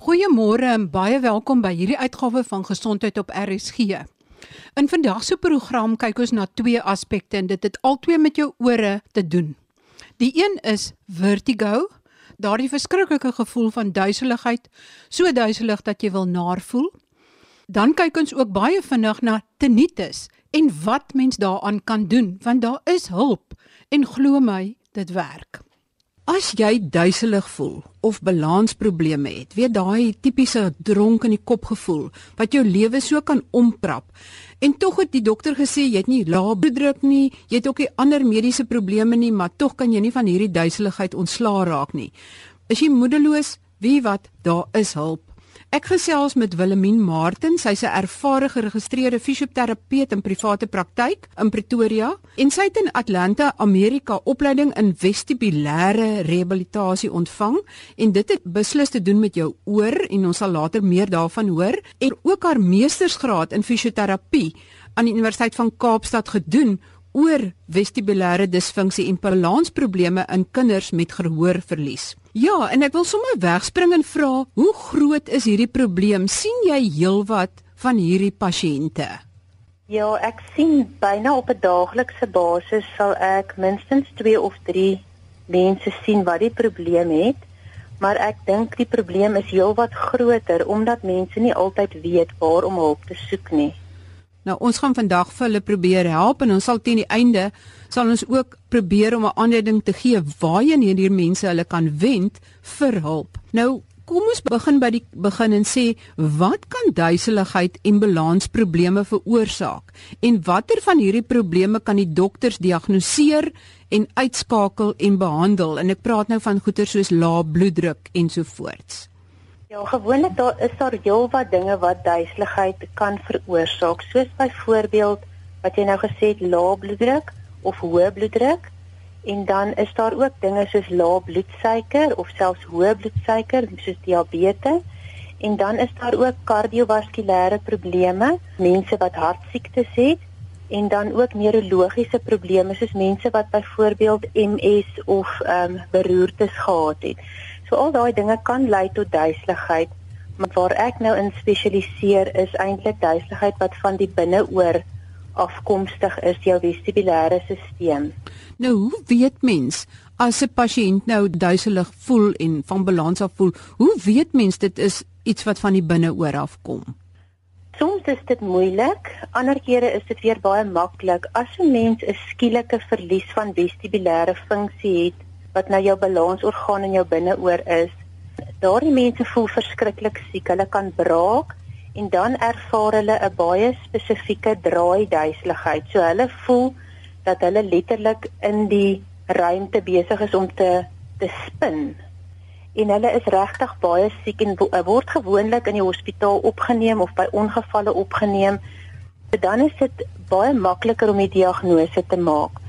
Goeiemôre en baie welkom by hierdie uitgawe van Gesondheid op RSG. In vandag se program kyk ons na twee aspekte en dit het albei met jou ore te doen. Die een is vertigo, daardie verskriklike gevoel van duiseligheid, so duiselig dat jy wil naar voel. Dan kyk ons ook baie vinnig na tinnitus en wat mens daaraan kan doen, want daar is hulp en glo my, dit werk. As jy duiselig voel of balansprobleme het, weet daai tipiese dronk in die kop gevoel wat jou lewe so kan omprap. En tog het die dokter gesê jy het nie lae bloeddruk nie, jy het ook nie ander mediese probleme nie, maar tog kan jy nie van hierdie duiseligheid ontslaa raak nie. Is jy moedeloos? Wie wat, daar is hulp. Ek gesels met Willemien Martin, sy's 'n ervare geregistreerde fisioterapeut in private praktyk in Pretoria en sy het in Atlanta, Amerika opleiding in vestibulêre rehabilitasie ontvang en dit het beslis te doen met jou oor en ons sal later meer daarvan hoor en ook haar meestersgraad in fisioterapie aan die Universiteit van Kaapstad gedoen oor vestibulêre disfunksie en balansprobleme in kinders met gehoorverlies. Ja, en ek wil sommer wegspring en vra, hoe groot is hierdie probleem? sien jy heelwat van hierdie pasiënte? Ja, ek sien byna op 'n daaglikse basis sal ek minstens 2 of 3 mense sien wat die probleem het. Maar ek dink die probleem is heelwat groter omdat mense nie altyd weet waar om hulp te soek nie. Nou ons gaan vandag vir hulle probeer help en ons sal teen die einde sal ons ook probeer om 'n aanleiding te gee waarheen hierdie mense hulle kan wend vir hulp. Nou kom ons begin by die begin en sê wat kan duiseligheid en balansprobleme veroorsaak en watter van hierdie probleme kan die dokters diagnoseer en uitskakel en behandel en ek praat nou van goeie soos lae bloeddruk ensovoorts. Ja, gewoonlik daar is daar heelwat dinge wat duiseligheid kan veroorsaak, soos byvoorbeeld wat jy nou gesê het, lae bloeddruk of hoë bloeddruk. En dan is daar ook dinge soos lae bloedsuiker of selfs hoë bloedsuiker, soos diabetes. En dan is daar ook kardiovaskulêre probleme, mense wat hartsiektes het en dan ook neurologiese probleme soos mense wat byvoorbeeld MS of ehm um, beroertes gehad het. So al daai dinge kan lei tot duiseligheid, maar waar ek nou in spesialiseer is eintlik duiseligheid wat van die binneoor afkomstig is, jou vestibulêre stelsel. Nou, hoe weet mens as 'n pasiënt nou duiselig voel en van balans af voel? Hoe weet mens dit is iets wat van die binneoor afkom? Soms is dit moeilik, ander kere is dit weer baie maklik. As 'n mens 'n skielike verlies van vestibulêre funksie het, wat nou jou balansorgaan in jou binneoor is. Daardie mense voel verskriklik siek. Hulle kan braak en dan ervaar hulle 'n baie spesifieke draai duiseligheid. So hulle voel dat hulle letterlik in die ruimte besig is om te te spin. En hulle is regtig baie siek en word gewoonlik in die hospitaal opgeneem of by ongevalle opgeneem. Dan is dit baie makliker om die diagnose te maak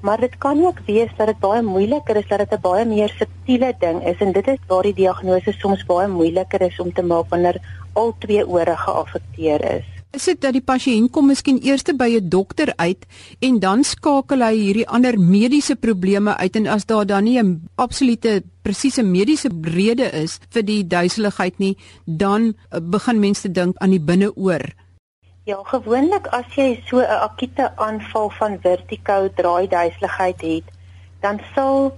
maar dit kan ook wees dat dit baie moeiliker is dat dit 'n baie meer subtiele ding is en dit is waar die diagnose soms baie moeiliker is om te maak wanneer al twee ore geaffekteer is. Is dit dat die pasiënt kom miskien eers by 'n dokter uit en dan skakel hy hierdie ander mediese probleme uit en as daar dan nie 'n absolute presiese mediese rede is vir die duiseligheid nie, dan begin mense dink aan die binneoor. Ja, gewoonlik as jy so 'n akute aanval van vertigo draaiduiseligheid het, dan sal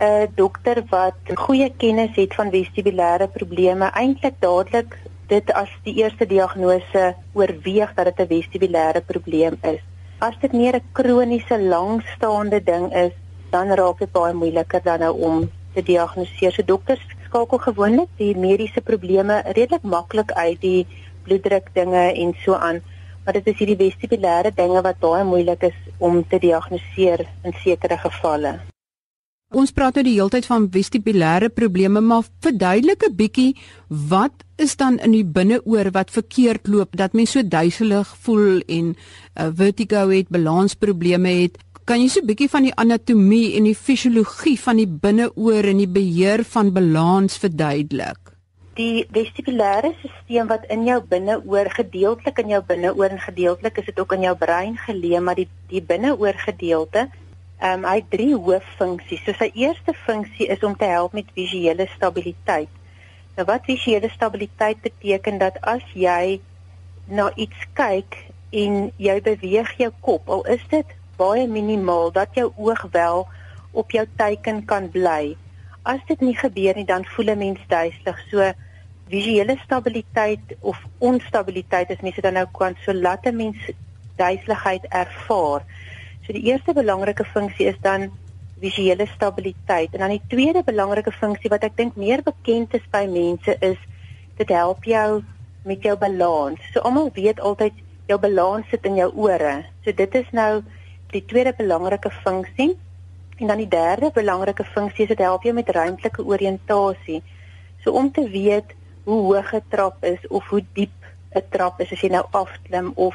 'n dokter wat goeie kennis het van vestibulêre probleme eintlik dadelik dit as die eerste diagnose oorweeg dat dit 'n vestibulêre probleem is. As dit meer 'n kroniese langstaande ding is, dan raak dit baie moeiliker dan nou om te diagnoseer. So dokters skakel gewoonlik die mediese probleme redelik maklik uit, die bloeddruk dinge en so aan maar dit is hierdie vestibulêre dinge wat baie moeilik is om te diagnoseer in sekere gevalle. Ons praat nou die hele tyd van vestibulêre probleme, maar verduidelik 'n bietjie wat is dan in die binneoor wat verkeerd loop dat mens so duiselig voel en uh, vertigo het, balansprobleme het. Kan jy so 'n bietjie van die anatomie en die fisiologie van die binneoor en die beheer van balans verduidelik? Die vestibulêre stelsel wat in jou binneoor gedeeltelik in jou binneoor en gedeeltelik is dit ook in jou brein geleë maar die die binneoor gedeelte ehm um, hy het drie hooffunksies. So sy eerste funksie is om te help met visuele stabiliteit. Nou wat visuele stabiliteit beteken dat as jy na iets kyk en jy beweeg jou kop, al is dit baie minimaal dat jou oog wel op jou teiken kan bly. As dit nie gebeur nie, dan voel 'n mens duiselig. So visuele stabiliteit of onstabiliteit is mense dan nou kan so laat 'n mens duiseligheid ervaar. So die eerste belangrike funksie is dan visuele stabiliteit en dan die tweede belangrike funksie wat ek dink meer bekend is by mense is dit help jou met jou balans. So almal weet altyd jou balans sit in jou ore. So dit is nou die tweede belangrike funksie. En dan die derde belangrike funksie is dit help jou met ruimtelike oriëntasie. So om te weet hoe hoog 'n trap is of hoe diep 'n trap is as jy nou afklim of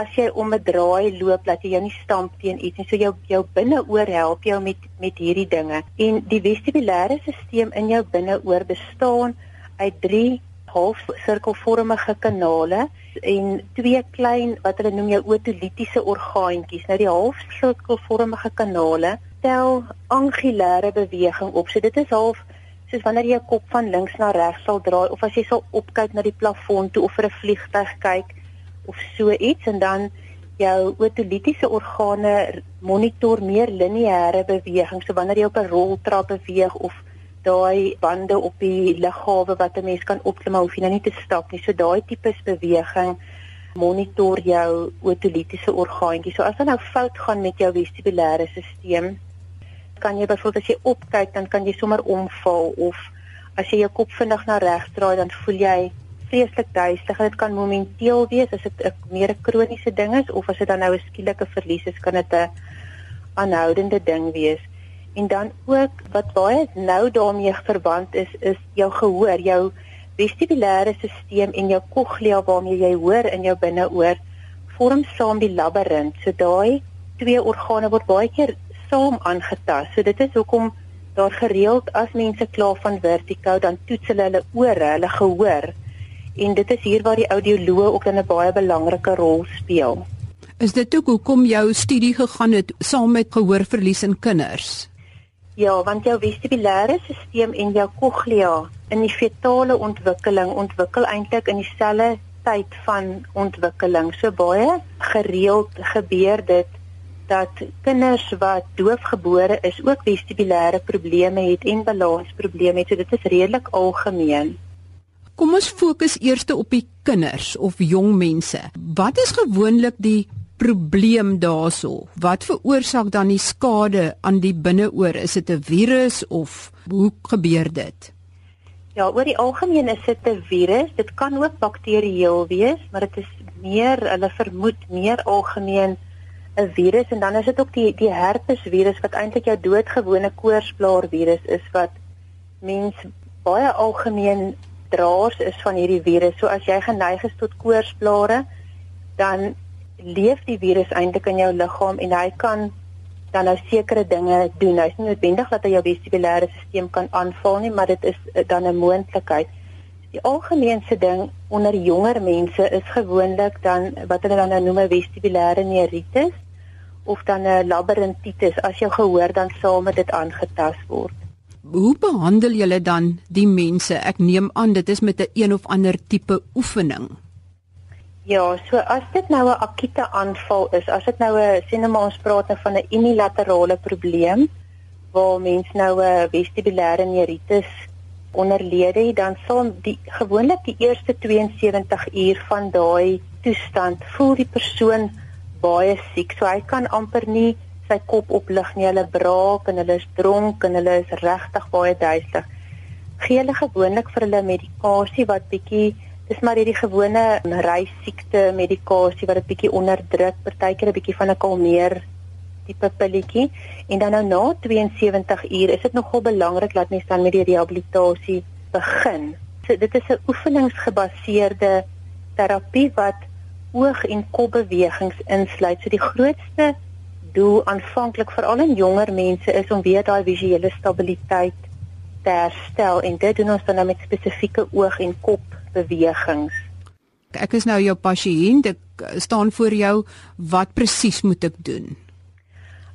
as jy om 'n draai loop dat jy jou nie stamp teen iets nie. So jou jou binneoor help jou met met hierdie dinge. En die vestibulêre stelsel in jou binneoor bestaan uit 3 halfsirkelvormige kanale en twee klein wat hulle noem jou otolitiese orgaantjies. Nou die halfsirkelvormige kanale tel angulêre beweging op. So dit is half soos wanneer jy jou kop van links na regs sal draai of as jy sal opkyk na die plafon toe of vir 'n vliegtyg kyk of so iets en dan jou otolitiese organe monitor meer lineêre beweging. So wanneer jy op 'n roltrap beweeg of daai bande op die liggawe wat 'n mens kan opklim hoef jy nou nie te stap nie. So daai tipe beweging monitor jou otolitiese orgaantjie. So as dan nou fout gaan met jou vestibulêre stelsel kan jy byvoorbeeld as jy opkyk dan kan jy sommer omval of as jy jou kop vinnig na regs draai dan voel jy vreeslik duiselig. Dit kan momenteel wees as dit 'n meer 'n kroniese ding is of as dit dan nou 'n skielike verlies is, kan dit 'n aanhoudende ding wees. En dan ook wat baie nou daarmee verband is, is jou gehoor, jou vestibulêre stelsel en jou cochlea waarmee jy hoor in jou binneoor vorm saam die labirint. So daai twee organe word baie keer saam aangetast. So dit is hoekom daar gereeld as mense kla van vertigo dan toets hulle hulle ore, hulle gehoor. En dit is hier waar die audioloog ook 'n baie belangrike rol speel. Is dit ook hoekom jou studie gegaan het saam met gehoorverlies in kinders? Ja, want jou vestibulêre stelsel en jou cochlea in die fetale ontwikkeling ontwikkel eintlik in dieselfde tyd van ontwikkeling. So baie gereeld gebeur dit dat kinders wat doofgebore is ook vestibulêre probleme het en balansprobleme het. So dit is redelik algemeen. Kom ons fokus eers op die kinders of jong mense. Wat is gewoonlik die probleem daarso? Wat veroorsaak dan die skade aan die binneoor? Is dit 'n virus of hoe gebeur dit? Ja, oor die algemeen is dit 'n virus. Dit kan ook bakterieël wees, maar dit is meer hulle vermoed meer algemeen 'n virus en dan is dit ook die die herpes virus wat eintlik jou doodgewone koorsblaar virus is wat mens baie algemeen draers is van hierdie virus. So as jy geneig is tot koorsblare, dan leef die virus eintlik in jou liggaam en hy kan dan nou sekere dinge doen. Hy's nie noodwendig dat hy jou vestibulêre stelsel kan aanval nie, maar dit is eh, dan 'n moontlikheid. Die algemeenste ding onder jonger mense is gewoonlik dan wat hulle dan nou noem vestibulêre neuritis of dan 'n labyrintitis as jou gehoor dan saam met dit aangetast word. Hoe behandel julle dan die mense? Ek neem aan dit is met 'n een of ander tipe oefening. Ja, so as dit nou 'n akute aanval is, as dit nou 'n sien ons praat nou van 'n unilaterale probleem waar mens nou 'n vestibulêre neuritis onderlede, dan sal die gewoonlik die eerste 72 uur van daai toestand voel die persoon baie siek. So hy kan amper nie sy kop oplig nie. Hulle braak en hulle is dronk en hulle is regtig baie duiselig. Gee hulle gewoonlik vir hulle medikasie wat bietjie dis maar hierdie gewone reisiekte medikasie wat dit bietjie onderdruk, partykeer 'n bietjie van 'n kalmeer tipe pilletjie en dan nou na 72 uur is dit nogal belangrik dat mens dan met die rehabilitasie begin. So dit is 'n oefeningsgebaseerde terapie wat oog en kopbewegings insluit. So die grootste doel aanvanklik veral in jonger mense is om weer daai visuele stabiliteit te herstel en dit doen ons dan nou met spesifieke oog en kopbewegings. Ek is nou jou pasiënt, ek staan voor jou, wat presies moet ek doen?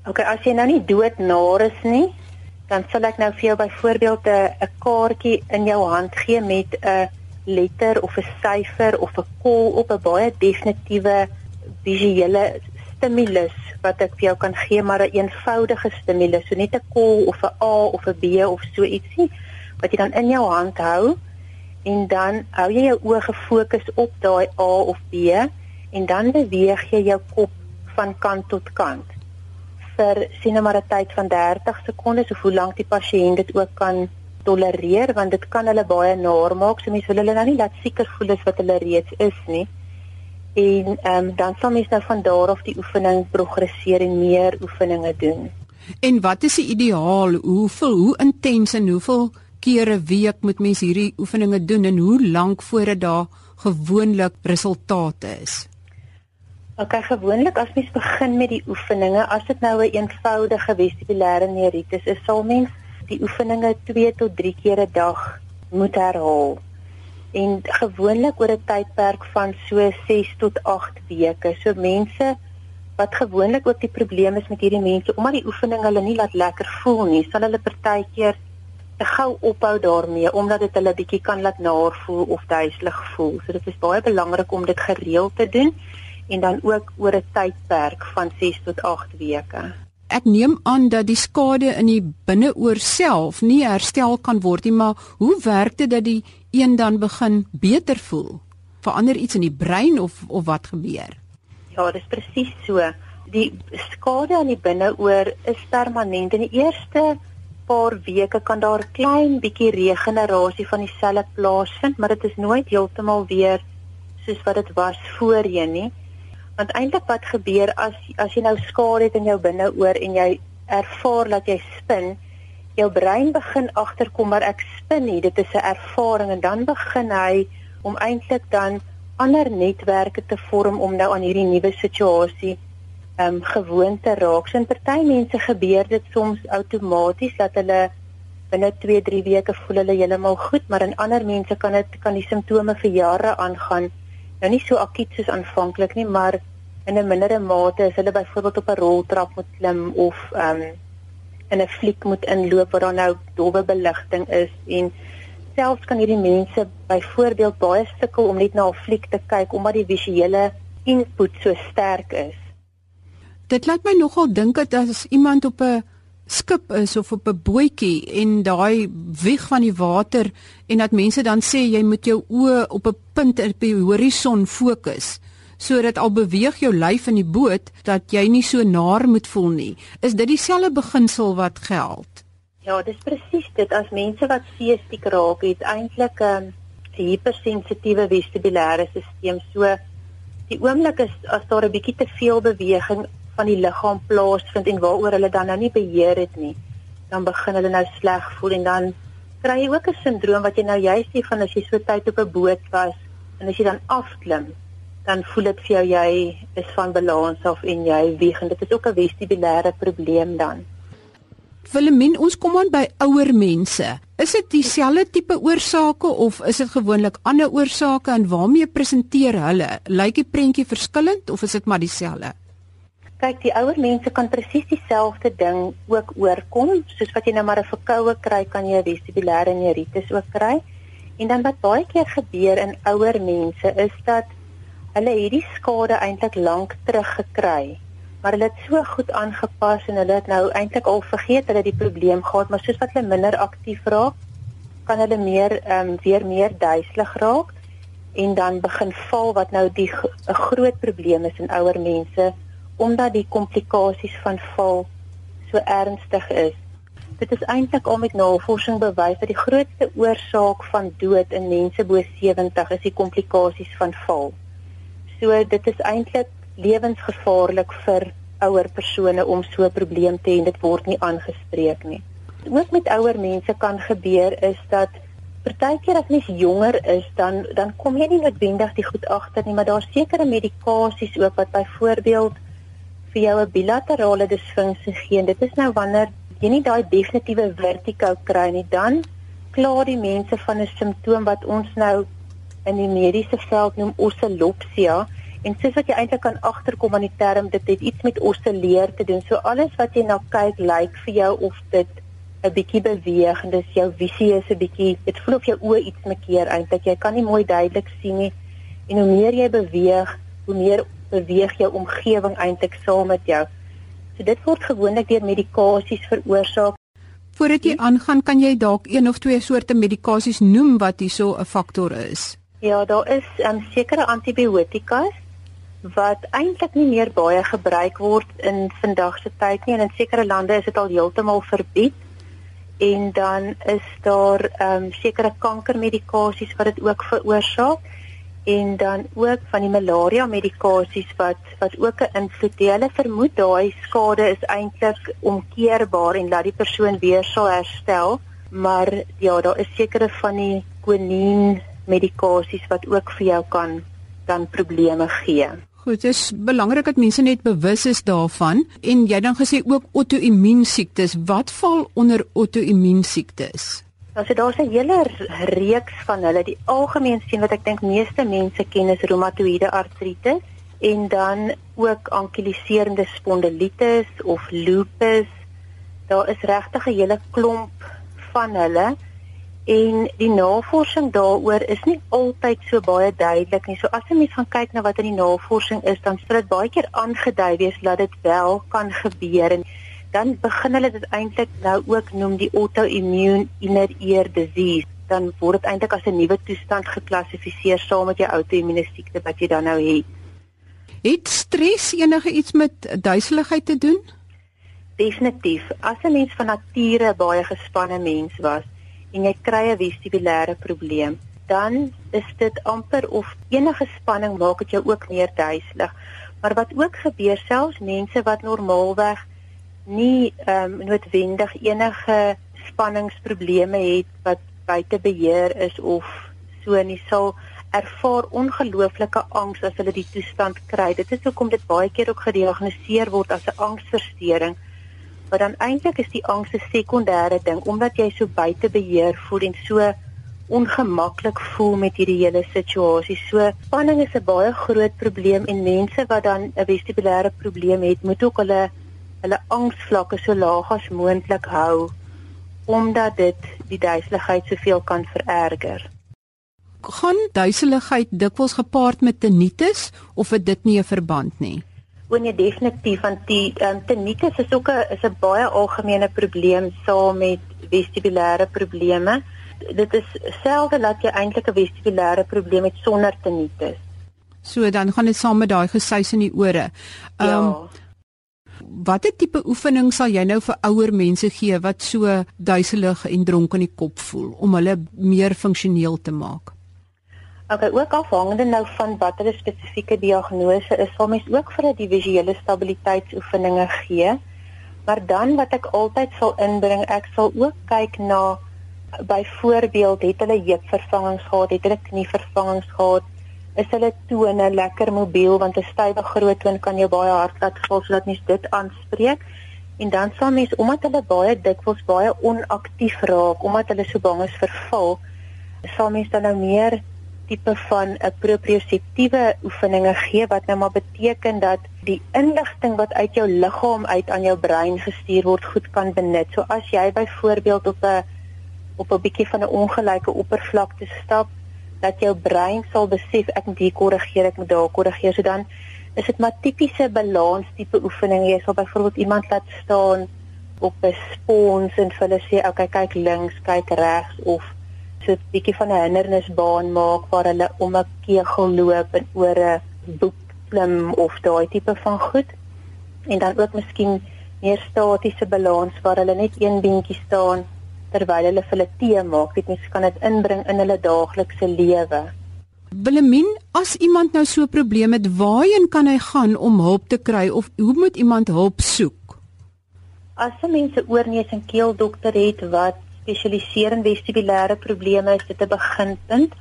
OK, as jy nou nie doodnaar is nie, dan sal ek nou vir jou byvoorbeeld 'n 'n kaartjie in jou hand gee met 'n letter of 'n syfer of 'n kol op 'n baie definitiewe visuele stimulus wat ek vir jou kan gee, maar 'n een eenvoudige stimulus, so net 'n kol of 'n A of 'n B of so ietsie wat jy dan in jou hand hou en dan hou jy jou oë gefokus op daai A of B en dan beweeg jy jou kop van kant tot kant. Vir sien nou maar 'n tyd van 30 sekondes of hoe lank die pasiënt dit ook kan tolereer want dit kan hulle baie naar maak so mense wil hulle nou nie laat seker voel is wat hulle reeds is nie en um, dan sal mens nou van daar af die oefening progresseer en meer oefeninge doen. En wat is die ideaal? Hoeveel hoe intens en hoeveel kere week moet mens hierdie oefeninge doen en hoe lank voordat daar gewoonlik resultate is? Ok, gewoonlik as mens begin met die oefeninge, as dit nou 'n een eenvoudige vestibulêre neuritis is, sal mens die oefeninge 2 tot 3 keer 'n dag moet herhaal en gewoonlik oor 'n tydperk van so 6 tot 8 weke. So mense wat gewoonlik ook die probleem is met hierdie mense omdat die oefening hulle nie laat lekker voel nie, sal hulle partykeer te gou ophou daarmee omdat dit hulle bietjie kan laat naar voel of duiselig voel. So dit is baie belangrik om dit gereeld te doen en dan ook oor 'n tydperk van 6 tot 8 weke. Ek neem aan dat die skade in die binneoor self nie herstel kan word nie, maar hoe werk dit dat die een dan begin beter voel? Verander iets in die brein of of wat gebeur? Ja, dis presies so. Die skade aan die binneoor is permanent. In die eerste paar weke kan daar klein bietjie regenerasie van die selle plaasvind, maar dit is nooit heeltemal weer soos wat dit was voorheen nie. Want eintlik wat gebeur as as jy nou skade het in jou binneoor en jy ervaar dat jy spin, jou brein begin agterkom maar ek spin nie dit is 'n ervaring en dan begin hy om eintlik dan ander netwerke te vorm om nou aan hierdie nuwe situasie ehm um, gewoon te raak. So in party mense gebeur dit soms outomaties dat hulle binne 2-3 weke voel hulle heeltemal goed, maar in ander mense kan dit kan die simptome vir jare aangaan. Nou nie so akut soos aanvanklik nie, maar in 'n mindere mate as hulle byvoorbeeld op 'n roltrap moet klim of ehm um, in 'n fliek moet inloop waar daar nou dowwe beligting is en selfs kan hierdie mense byvoorbeeld baie sukkel om net na 'n fliek te kyk omdat die visuele input so sterk is. Dit laat my nogal dink dat as iemand op 'n skip is of op 'n bootjie en daai wieg van die water en dat mense dan sê jy moet jou oë op 'n punt op die horison fokus sodat al beweeg jou lyf in die boot dat jy nie so naar moet voel nie. Is dit dieselfde beginsel wat geld? Ja, dis presies dit. As mense wat seestiek raak, het eintlik 'n um, hypersensitiewe vestibulêre stelsel. So die oomblik is as daar 'n bietjie te veel beweging van die liggaam plaasvind en waaroor hulle dan nou nie beheer het nie, dan begin hulle nou sleg voel en dan kry jy ook 'n sindroom wat jy nou juist sê van as jy so tyd op 'n boot was en as jy dan afklim dan voel dit vir jou jy is van balans af en jy wieg en dit is ook 'n vestibulêre probleem dan. Willemien, ons kom aan by ouer mense. Is dit dieselfde tipe oorsake of is dit gewoonlik ander oorsake en waarmee presenteer hulle? Lyk die prentjie verskillend of is dit maar dieselfde? Kyk, die ouer mense kan presies dieselfde ding ook oorkom, soos wat jy nou maar 'n verkoue kry, kan jy vestibulêre neuritis ook kry. En dan wat baie keer gebeur in ouer mense is dat hulle het die skade eintlik lank terug gekry. Maar hulle het so goed aangepas en hulle het nou eintlik al vergeet hulle die probleem gehad, maar soos wat hulle minder aktief raak, kan hulle meer ehm um, weer meer duiselig raak en dan begin val wat nou die 'n groot probleem is in ouer mense omdat die komplikasies van val so ernstig is. Dit is eintlik al met navorsing bewys dat die grootste oorsaak van dood in mense bo 70 is die komplikasies van val. So dit is eintlik lewensgevaarlik vir ouer persone om so 'n probleem te hê en dit word nie aangespreek nie. Ook met ouer mense kan gebeur is dat partykeer as mens jonger is dan dan kom jy nie noodwendig die goed agter nie, maar daar's sekere medikasies ook wat byvoorbeeld vir jou 'n bilaterale disfunksie gee. Dit is nou wanneer jy nie daai definitiewe vertigo kry nie, dan klaar die mense van 'n simptoom wat ons nou in die mediese veld noem oscillopsia en soos wat jy eintlik kan agterkom aan die term dit het iets met oscilleer te doen. So alles wat jy na kyk lyk vir jou of dit 'n bietjie beweeg en dis jou visie is 'n bietjie dit voel of jou oë iets mekeer eintlik. Jy kan nie mooi duidelik sien nie. En hoe meer jy beweeg hoe meer beweeg jou omgewing eintlik saam met jou. So dit word gewoonlik deur medikasies veroorsaak. Voordat jy aangaan, kan jy dalk een of twee soorte medikasies noem wat hierso 'n faktor is. Ja, daar is um, sekere antibiotikas wat eintlik nie meer baie gebruik word in vandag se tyd nie en in sekere lande is dit al heeltemal verbied. En dan is daar ehm um, sekere kankermedikasies wat dit ook veroorsaak en dan ook van die malaria medikasies wat wat ook 'n invloed het. Hulle vermoed daai skade is eintlik omkeerbaar en dat die persoon weer sal herstel, maar ja, daar is sekere van die quinine medikasies wat ook vir jou kan dan probleme gee. Goed, dit is belangrik dat mense net bewus is daarvan en jy dan gesê ook auto-immuun siektes. Wat val onder auto-immuun siektes? Nou so daar's 'n hele reeks van hulle. Die algemeen sien wat ek dink meeste mense ken is reumatoïede artritis en dan ook ankiliserende spondilitis of lupus. Daar is regtig 'n hele klomp van hulle en die navorsing daaroor is nie altyd so baie duidelik nie. So as jy mens gaan kyk na wat in die navorsing is, dan sal dit baie keer aangedui wees dat dit wel kan gebeur en dan begin hulle dit eintlik nou ook noem die autoimmune inner ear disease dan word dit eintlik as 'n nuwe toestand geklassifiseer saam met jou outoimmune siekte wat jy dan nou het. Het stres enige iets met duiseligheid te doen? Definitief. As 'n mens van nature baie gespanne mens was en jy kry 'n vestibulêre probleem, dan is dit amper of enige spanning maak dit jou ook meer duiselig. Maar wat ook gebeur selfs mense wat normaalweg nie ehm um, noodwendig enige spanningsprobleme het wat buite beheer is of so nie sal ervaar ongelooflike angs as hulle die toestand kry. Dit is hoekom dit baie keer ook gediagnoseer word as 'n angsversteuring. Maar dan eintlik is die angs 'n sekondêre ding omdat jy so buite beheer voel en so ongemaklik voel met hierdie hele situasie. So spanning is 'n baie groot probleem en mense wat dan 'n vestibulêre probleem het, moet ook hulle hulle angsvlakke so laag as moontlik hou omdat dit die duiseligheid soveel kan vererger. Gaan duiseligheid dikwels gepaard met tinnitus of het dit nie 'n verband nie? Wanneer jy definitief want die um, tinnitus is ook 'n is 'n baie algemene probleem saam met vestibulêre probleme. Dit is selde dat jy eintlik 'n vestibulêre probleem het sonder tinnitus. So dan gaan dit saam met daai gesuis in die ore. Um, ja. Ehm, watter tipe oefening sal jy nou vir ouer mense gee wat so duiselig en dronk in die kop voel om hulle meer funksioneel te maak? Okay, ook afhangende nou van watter spesifieke diagnose is, sal mens ook vir 'n visuele stabiliteitsoefeninge gee. Maar dan wat ek altyd sal inbring, ek sal ook kyk na byvoorbeeld het hulle heupvervangings gehad, het hulle knievervangings gehad, is hulle tone lekker mobiel want 'n stywe groot toon kan jou baie hard laat val sodat mens dit aanspreek. En dan sal mens omdat hulle baie dikwels baie onaktief raak omdat hulle so bang is vir val, sal mens dan nou meer tipe van 'n proprioseptiewe oefeninge gee wat nou maar beteken dat die inligting wat uit jou liggaam uit aan jou brein gestuur word goed kan benut. So as jy byvoorbeeld op 'n op 'n bietjie van 'n ongelyke oppervlakte stap dat jou brein sal besef ek moet hier korrigeer, ek moet daar korrigeer. So dan is dit maar tipiese balans tipe oefening. Jy sal byvoorbeeld iemand laat staan op 'n spons en hulle sê, "Oké, okay, kyk links, kyk regs" of so 'n bietjie van 'n hindernisbaan maak waar hulle om 'n kegel loop en oor 'n boek klim of daai tipe van goed. En dan ook miskien meer statiese balans waar hulle net een beentjie staan terwyl hulle hulle tee maak. Dit mens kan dit inbring in hulle daaglikse lewe. Willemien, as iemand nou so 'n probleem het, waarheen kan hy gaan om hulp te kry of hoe moet iemand hulp soek? As 'n mens 'n oorneus en keeldokter het wat spesialiseer in vestibulêre probleme, is dit 'n beginpunt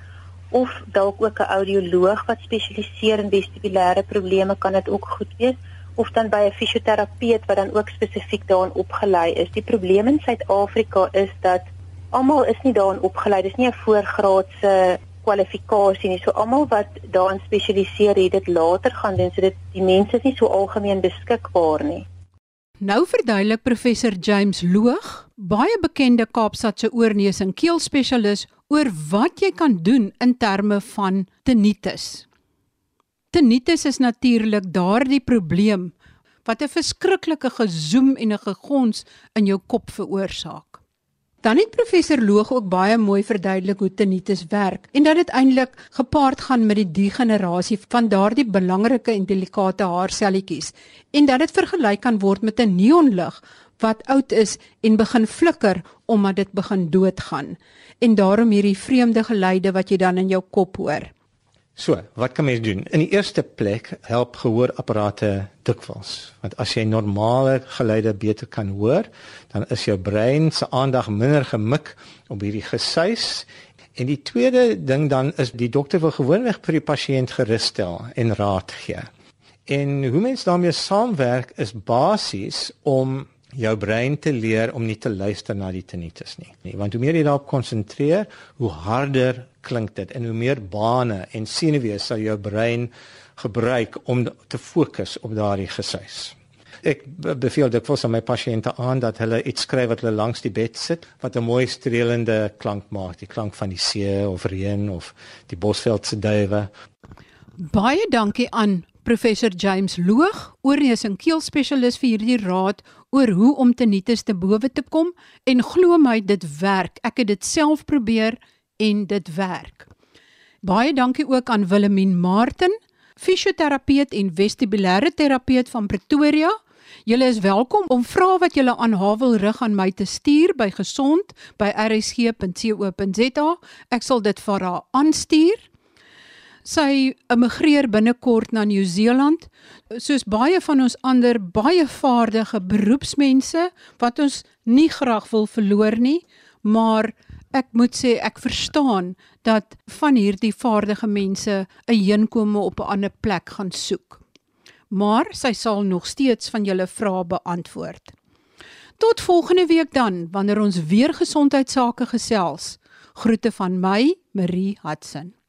of dalk ook 'n audioloog wat spesialiseer in vestibulêre probleme kan dit ook goed wees of dan by 'n fisioterapeut wat dan ook spesifiek daarin opgelei is. Die probleem in Suid-Afrika is dat almal is nie daarin opgelei. Dis nie 'n voorgraadse kwalifikasie nie. So almal wat daarin spesialiseer het dit later gaan doen, so dit die mense is nie so algemeen beskikbaar nie. Nou verduidelik professor James Loog, baie bekende Kaapstadse oorneus en keel spesialis, oor wat jy kan doen in terme van tinnitus. Tinnitus is natuurlik daardie probleem wat 'n verskriklike gezoem en 'n gegons in jou kop veroorsaak. Dan het professor Loog ook baie mooi verduidelik hoe tinnitus werk en dat dit eintlik gepaard gaan met die degenerasie van daardie belangrike en delikate haarselletjies en dat dit vergelyk kan word met 'n neonlig wat oud is en begin flikker omdat dit begin doodgaan en daarom hierdie vreemde geluide wat jy dan in jou kop hoor. So, wat kan mens doen? In die eerste plek help gehoorapparate dikwels, want as jy normale geluide beter kan hoor, dan is jou brein se aandag minder gemik op hierdie gesuis. En die tweede ding dan is die dokter wil gewoonlik vir die pasiënt gerus stel en raad gee. En hoe mens daarmee saamwerk is basies om jou brein te leer om nie te luister na die tinnitus nie. nie. Want hoe meer jy daarop konsentreer, hoe harder klink dit en hoe meer bane en senuwees sal jou brein gebruik om te fokus op daardie gesuis. Ek beveel dit vir my pasiënte aan dat hulle iets skryf wat hulle langs die bed sit wat 'n mooi streelende klank maak, die klank van die see of reën of die bosveld se duwe. Baie dankie aan professor James Loog, oorneus en keel spesialis vir hierdie raad oor hoe om tinnitus te bowe te kom en glo my dit werk. Ek het dit self probeer en dit werk. Baie dankie ook aan Willemien Martin, fisioterapeut en vestibulêre terapeut van Pretoria. Julle is welkom om vrae wat julle aan haar wil rig aan my te stuur by gesond@rsg.co.za. Ek sal dit vir haar aanstuur. Sy immigreer binnekort na Nieu-Seeland, soos baie van ons ander baie vaardige beroepsmense wat ons nie graag wil verloor nie, maar ek moet sê ek verstaan dat van hierdie vaardige mense 'n heenkome op 'n ander plek gaan soek. Maar sy sal nog steeds van julle vrae beantwoord. Tot volgende week dan wanneer ons weer gesondheidsake gesels. Groete van my, Marie Hudson.